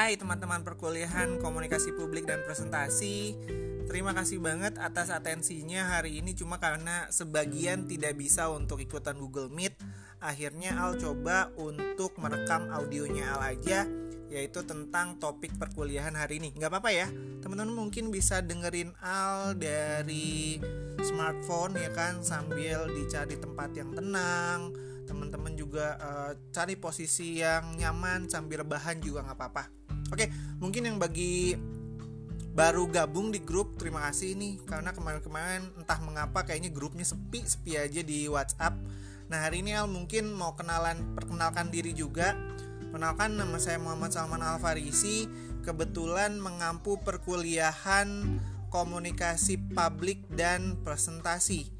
Hai teman-teman perkuliahan komunikasi publik dan presentasi. Terima kasih banget atas atensinya hari ini Cuma karena sebagian tidak bisa untuk ikutan Google Meet Akhirnya Al coba untuk merekam audionya Al aja Yaitu tentang topik perkuliahan hari ini. Gak apa-apa ya Teman-teman mungkin bisa dengerin Al dari smartphone ya kan Sambil dicari tempat yang tenang. Teman-teman juga uh, cari posisi yang nyaman sambil rebahan juga nggak apa-apa oke mungkin yang bagi baru gabung di grup terima kasih nih. Karena kemarin-kemarin entah mengapa kayaknya grupnya sepi sepi aja di WhatsApp. Nah hari ini Al mungkin mau kenalan perkenalkan diri juga. Perkenalkan nama saya Muhammad Salman Alfarisi. Kebetulan mengampu perkuliahan komunikasi publik dan presentasi.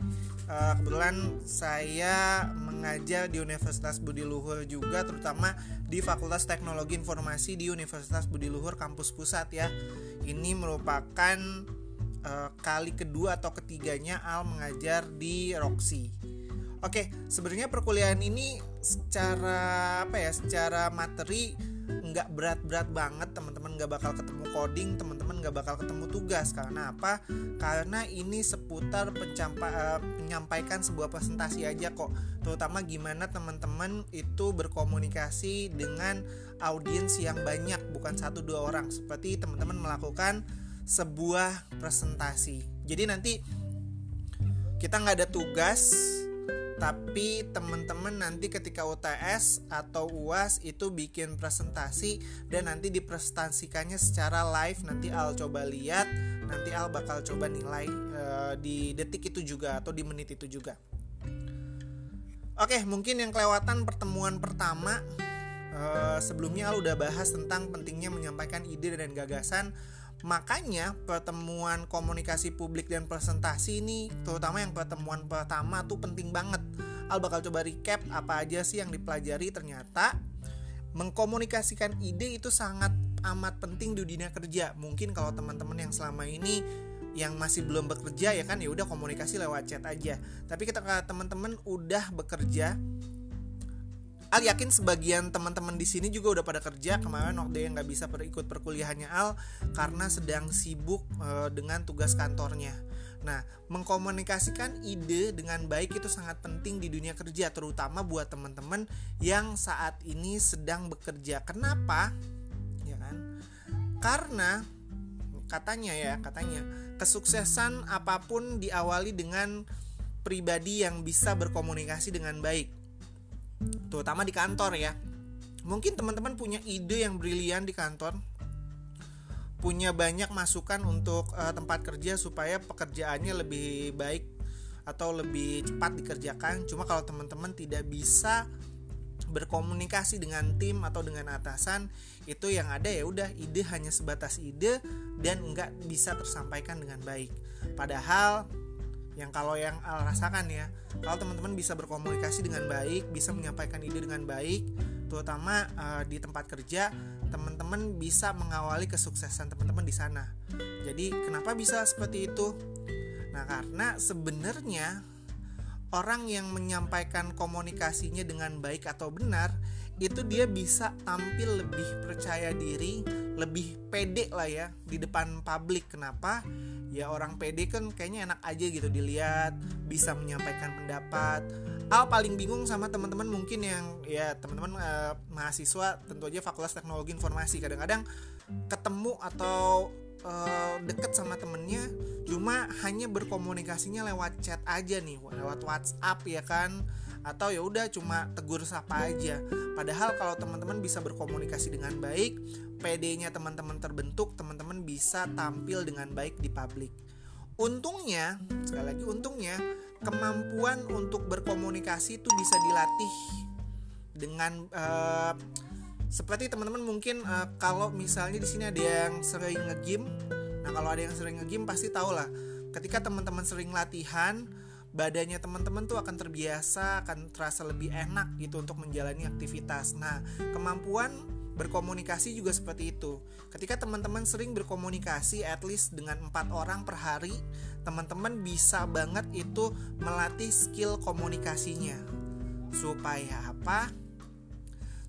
Uh, kebetulan saya mengajar di Universitas Budi Luhur juga terutama di Fakultas Teknologi Informasi di Universitas Budi Luhur kampus pusat ya. Ini merupakan uh, kali kedua atau ketiganya Al mengajar di Roxy. Oke, sebenarnya perkuliahan ini secara apa ya, secara materi nggak berat-berat banget teman-teman nggak bakal ketemu coding teman-teman nggak bakal ketemu tugas. Karena apa? Karena ini seputar pencampa, uh, menyampaikan sebuah presentasi aja kok. Terutama gimana teman-teman itu berkomunikasi dengan audiens yang banyak bukan satu dua orang. Seperti teman-teman melakukan sebuah presentasi. Jadi nanti kita nggak ada tugas tapi teman-teman nanti ketika UTS atau UAS itu bikin presentasi dan nanti dipresentasikannya secara live nanti Al coba lihat nanti Al bakal coba nilai uh, di detik itu juga atau di menit itu juga. Oke mungkin yang kelewatan pertemuan pertama uh, sebelumnya Al udah bahas tentang pentingnya menyampaikan ide dan gagasan Makanya pertemuan komunikasi publik dan presentasi ini terutama yang pertemuan pertama tuh penting banget. Al bakal coba recap apa aja sih yang dipelajari ternyata mengkomunikasikan ide itu sangat amat penting di dunia kerja. Mungkin kalau teman-teman yang selama ini yang masih belum bekerja ya kan ya udah komunikasi lewat chat aja. Tapi kita teman-teman udah bekerja Al yakin sebagian teman-teman di sini juga udah pada kerja kemarin waktu yang nggak bisa ikut perkuliahannya Al karena sedang sibuk e, dengan tugas kantornya. Nah, mengkomunikasikan ide dengan baik itu sangat penting di dunia kerja, terutama buat teman-teman yang saat ini sedang bekerja. Kenapa? Ya kan? Karena katanya ya, katanya kesuksesan apa pun diawali dengan pribadi yang bisa berkomunikasi dengan baik terutama di kantor ya. Mungkin teman-teman punya ide yang brilian di kantor. Punya banyak masukan untuk uh, tempat kerja supaya pekerjaannya lebih baik atau lebih cepat dikerjakan. Cuma kalau teman-teman tidak bisa berkomunikasi dengan tim atau dengan atasan itu yang ada ya udah ide hanya sebatas ide dan nggak bisa tersampaikan dengan baik. Padahal yang kalau yang Al rasakan ya kalau teman-teman bisa berkomunikasi dengan baik bisa menyampaikan ide dengan baik terutama uh, di tempat kerja teman-teman bisa mengawali kesuksesan teman-teman di sana jadi kenapa bisa seperti itu nah karena sebenarnya orang yang menyampaikan komunikasinya dengan baik atau benar itu dia bisa tampil lebih percaya diri, lebih pede lah ya di depan publik. Kenapa? Ya orang pede kan kayaknya enak aja gitu dilihat, bisa menyampaikan pendapat. Al paling bingung sama teman-teman mungkin yang ya teman-teman eh, mahasiswa tentu aja Fakultas Teknologi Informasi kadang-kadang ketemu atau uh, deket sama temennya cuma hanya berkomunikasinya lewat chat aja nih lewat WhatsApp ya kan atau ya udah cuma tegur sapa aja. Padahal kalau teman-teman bisa berkomunikasi dengan baik, PD-nya teman-teman terbentuk, teman-teman bisa tampil dengan baik di publik. Untungnya, sekali lagi untungnya, kemampuan untuk berkomunikasi itu bisa dilatih dengan uh, seperti teman-teman mungkin uh, kalau misalnya di sini ada yang sering ngegame, nah kalau ada yang sering ngegame pasti tahu lah, ketika teman-teman sering latihan badannya teman-teman tuh akan terbiasa, akan terasa lebih enak gitu untuk menjalani aktivitas. Nah, kemampuan berkomunikasi juga seperti itu. Ketika teman-teman sering berkomunikasi at least dengan empat orang per hari, teman-teman bisa banget itu melatih skill komunikasinya. Supaya apa?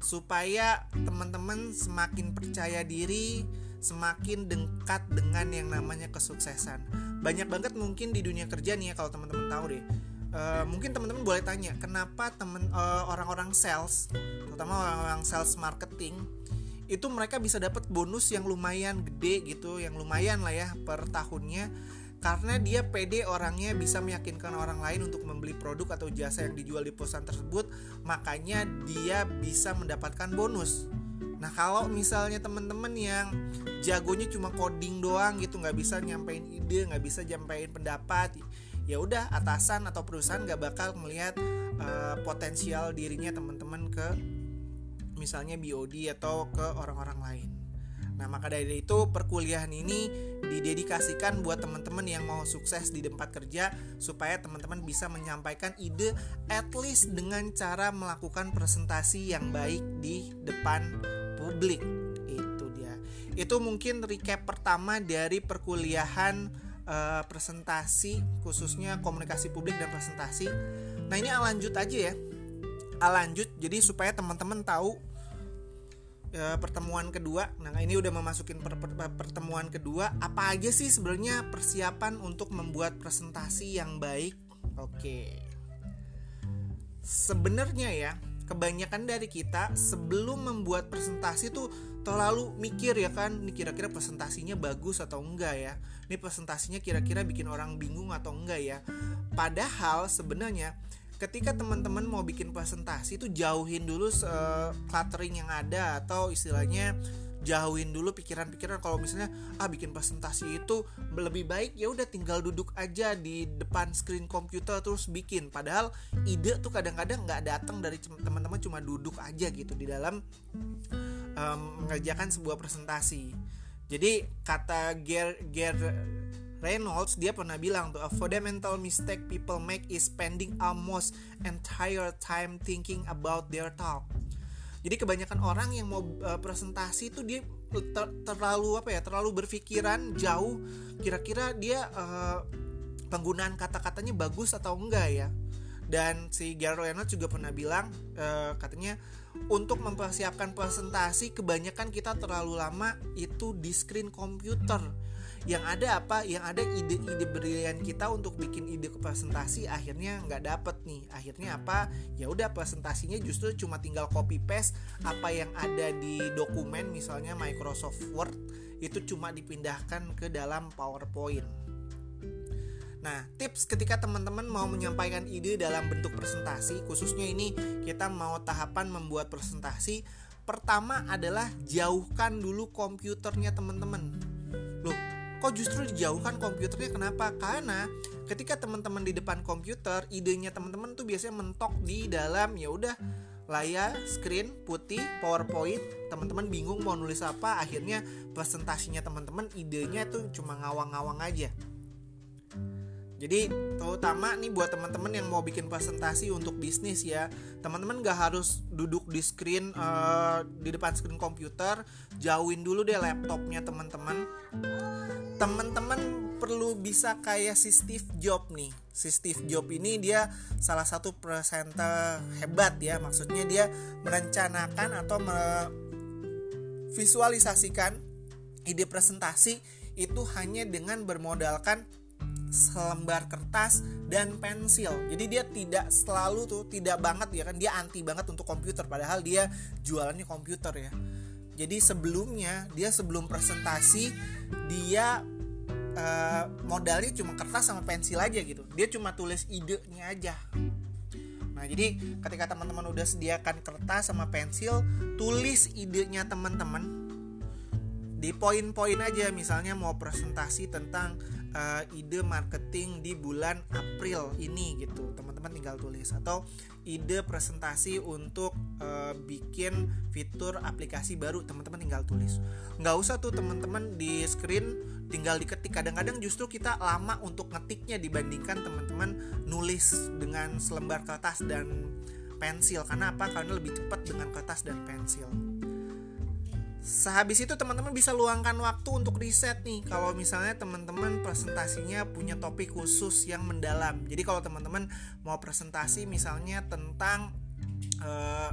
supaya teman-teman semakin percaya diri, semakin dekat dengan yang namanya kesuksesan. Banyak banget mungkin di dunia kerja nih ya kalau teman-teman tahu deh. Uh, mungkin teman-teman boleh tanya kenapa temen uh, orang-orang sales, terutama orang-orang sales marketing itu mereka bisa dapat bonus yang lumayan gede gitu, yang lumayan lah ya per tahunnya karena dia pede orangnya bisa meyakinkan orang lain untuk membeli produk atau jasa yang dijual di perusahaan tersebut makanya dia bisa mendapatkan bonus nah kalau misalnya teman-teman yang jagonya cuma coding doang gitu nggak bisa nyampein ide nggak bisa nyampein pendapat ya udah atasan atau perusahaan nggak bakal melihat uh, potensial dirinya teman-teman ke misalnya BOD atau ke orang-orang lain. Nah, maka dari itu perkuliahan ini didedikasikan buat teman-teman yang mau sukses di tempat kerja supaya teman-teman bisa menyampaikan ide at least dengan cara melakukan presentasi yang baik di depan publik. Itu dia. Itu mungkin recap pertama dari perkuliahan uh, presentasi khususnya komunikasi publik dan presentasi. Nah, ini lanjut aja ya. lanjut jadi supaya teman-teman tahu e, pertemuan kedua. Nah, ini udah memasukin per, per, pertemuan kedua. Apa aja sih sebenarnya persiapan untuk membuat presentasi yang baik? Oke. Sebenarnya ya, kebanyakan dari kita sebelum membuat presentasi tuh terlalu mikir ya kan, ini kira-kira presentasinya bagus atau enggak ya. Ini presentasinya kira-kira bikin orang bingung atau enggak ya. Padahal sebenarnya ketika teman-teman mau bikin presentasi itu jauhin dulu uh, cluttering yang ada atau istilahnya jauhin dulu pikiran-pikiran. Kalau misalnya ah bikin presentasi itu lebih baik ya udah tinggal duduk aja di depan screen komputer terus bikin. Padahal ide tuh kadang-kadang nggak datang dari teman-teman cuma duduk aja gitu di dalam um, mengerjakan sebuah presentasi. Jadi kata Ger Ger Reynolds dia pernah bilang tuh a fundamental mistake people make is spending almost entire time thinking about their talk. Jadi kebanyakan orang yang mau uh, presentasi itu dia ter terlalu apa ya terlalu berpikiran jauh kira-kira dia uh, penggunaan kata-katanya bagus atau enggak ya. Dan si Gary Reynolds juga pernah bilang uh, katanya untuk mempersiapkan presentasi kebanyakan kita terlalu lama itu di screen komputer yang ada apa? Yang ada ide-ide brilian kita untuk bikin ide ke presentasi akhirnya nggak dapet nih. Akhirnya apa? Ya udah presentasinya justru cuma tinggal copy paste apa yang ada di dokumen misalnya Microsoft Word itu cuma dipindahkan ke dalam PowerPoint. Nah, tips ketika teman-teman mau menyampaikan ide dalam bentuk presentasi, khususnya ini kita mau tahapan membuat presentasi, pertama adalah jauhkan dulu komputernya teman-teman. Kok justru dijauhkan komputernya? Kenapa? Karena ketika teman-teman di depan komputer idenya teman-teman tuh biasanya mentok di dalam ya udah layar screen putih powerpoint teman-teman bingung mau nulis apa akhirnya presentasinya teman-teman idenya tuh cuma ngawang-ngawang aja jadi terutama nih buat teman-teman yang mau bikin presentasi untuk bisnis ya teman-teman gak harus duduk di screen uh, di depan screen komputer jauhin dulu deh laptopnya teman-teman teman-teman perlu bisa kayak si Steve Jobs nih. Si Steve Jobs ini dia salah satu presenter hebat ya. Maksudnya dia merencanakan atau visualisasikan ide presentasi itu hanya dengan bermodalkan selembar kertas dan pensil. Jadi dia tidak selalu tuh tidak banget ya kan dia anti banget untuk komputer padahal dia jualannya komputer ya. Jadi sebelumnya dia sebelum presentasi dia uh, modalnya cuma kertas sama pensil aja gitu dia cuma tulis idenya aja nah jadi ketika teman-teman udah sediakan kertas sama pensil tulis idenya teman-teman di poin-poin aja misalnya mau presentasi tentang uh, ide marketing di bulan April ini gitu. Teman-teman tinggal tulis. Atau ide presentasi untuk uh, bikin fitur aplikasi baru. Teman-teman tinggal tulis. Nggak usah tuh teman-teman di screen tinggal diketik. Kadang-kadang justru kita lama untuk ngetiknya dibandingkan teman-teman nulis dengan selembar kertas dan pensil. Karena apa? Karena lebih cepat dengan kertas dan pensil Sehabis itu teman-teman bisa luangkan waktu untuk riset nih. Kalau misalnya teman-teman presentasinya punya topik khusus yang mendalam. Jadi kalau teman-teman mau presentasi misalnya tentang uh,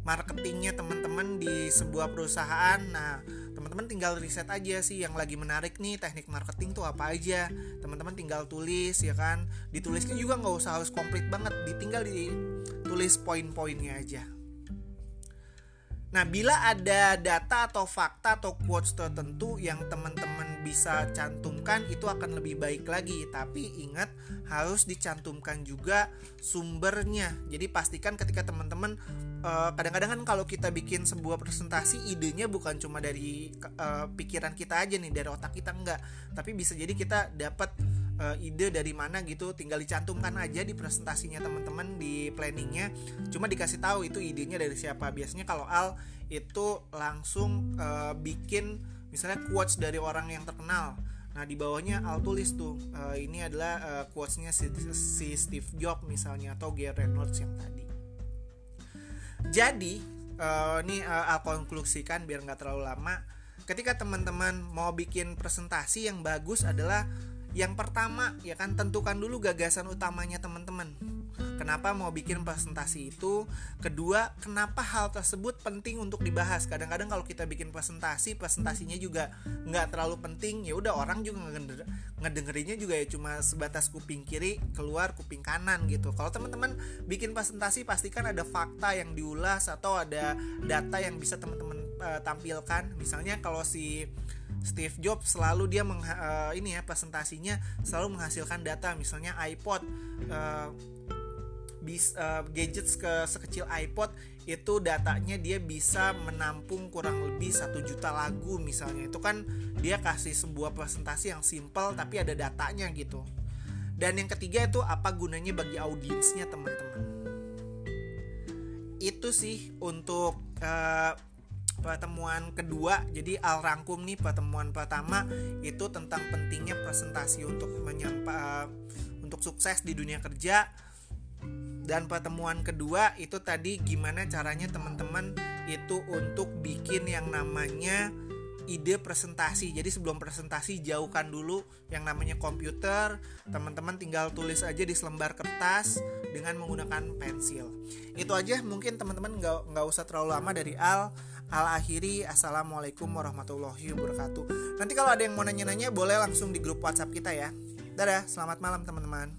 marketingnya teman-teman di sebuah perusahaan nah teman-teman tinggal riset aja sih yang lagi menarik nih teknik marketing tuh apa aja. Teman-teman tinggal tulis ya kan? Ditulisnya juga nggak usah harus komplit banget ditinggal ditulis poin-poinnya aja Nah, bila ada data atau fakta atau quotes tertentu yang teman-teman bisa cantumkan itu akan lebih baik lagi. Tapi ingat harus dicantumkan juga sumbernya. Jadi pastikan ketika teman-teman kadang kadang-kadang kan kalau kita bikin sebuah presentasi idenya bukan cuma dari uh, pikiran kita aja nih, dari otak kita enggak. Tapi bisa jadi kita dapat uh, ide dari mana gitu tinggal dicantumkan aja di presentasinya teman-teman di planningnya. Cuma dikasih tahu itu idenya dari siapa. Biasanya kalau Al itu langsung uh, bikin misalnya quotes dari orang yang terkenal. Nah di bawahnya Al tulis tuh uh, ini adalah uh, quotesnya si, si Steve Jobs misalnya atau Gary Reynolds yang tadi. Jadi uh, ini uh, Al konklusikan biar nggak terlalu lama. Ketika teman-teman mau bikin presentasi yang bagus adalah yang pertama ya kan tentukan dulu gagasan utamanya teman-teman. Kenapa mau bikin presentasi itu? Kedua, kenapa hal tersebut penting untuk dibahas? Kadang-kadang kalau kita bikin presentasi, presentasinya juga nggak terlalu penting. Ya udah orang juga ngedengerinnya juga ya cuma sebatas kuping kiri keluar kuping kanan gitu. Kalau teman-teman bikin presentasi pastikan ada fakta yang diulas atau ada data yang bisa teman-teman uh, tampilkan. Misalnya kalau si Steve Jobs selalu dia meng, uh, ini ya presentasinya selalu menghasilkan data. Misalnya iPod uh, bis, uh, gadgets ke sekecil iPod itu datanya dia bisa menampung kurang lebih satu juta lagu misalnya. Itu kan dia kasih sebuah presentasi yang simple tapi ada datanya gitu. Dan yang ketiga itu apa gunanya bagi audiensnya teman-teman? Itu sih untuk uh, pertemuan kedua jadi al rangkum nih pertemuan pertama itu tentang pentingnya presentasi untuk menyampa untuk sukses di dunia kerja dan pertemuan kedua itu tadi gimana caranya teman-teman itu untuk bikin yang namanya ide presentasi. Jadi sebelum presentasi jauhkan dulu yang namanya komputer. Teman-teman tinggal tulis aja di selembar kertas dengan menggunakan pensil. Itu aja mungkin teman-teman nggak nggak usah terlalu lama dari Al. Al akhiri Assalamualaikum warahmatullahi wabarakatuh. Nanti kalau ada yang mau nanya-nanya Boleh langsung di grup whatsapp kita ya. Dadah, selamat malam teman-teman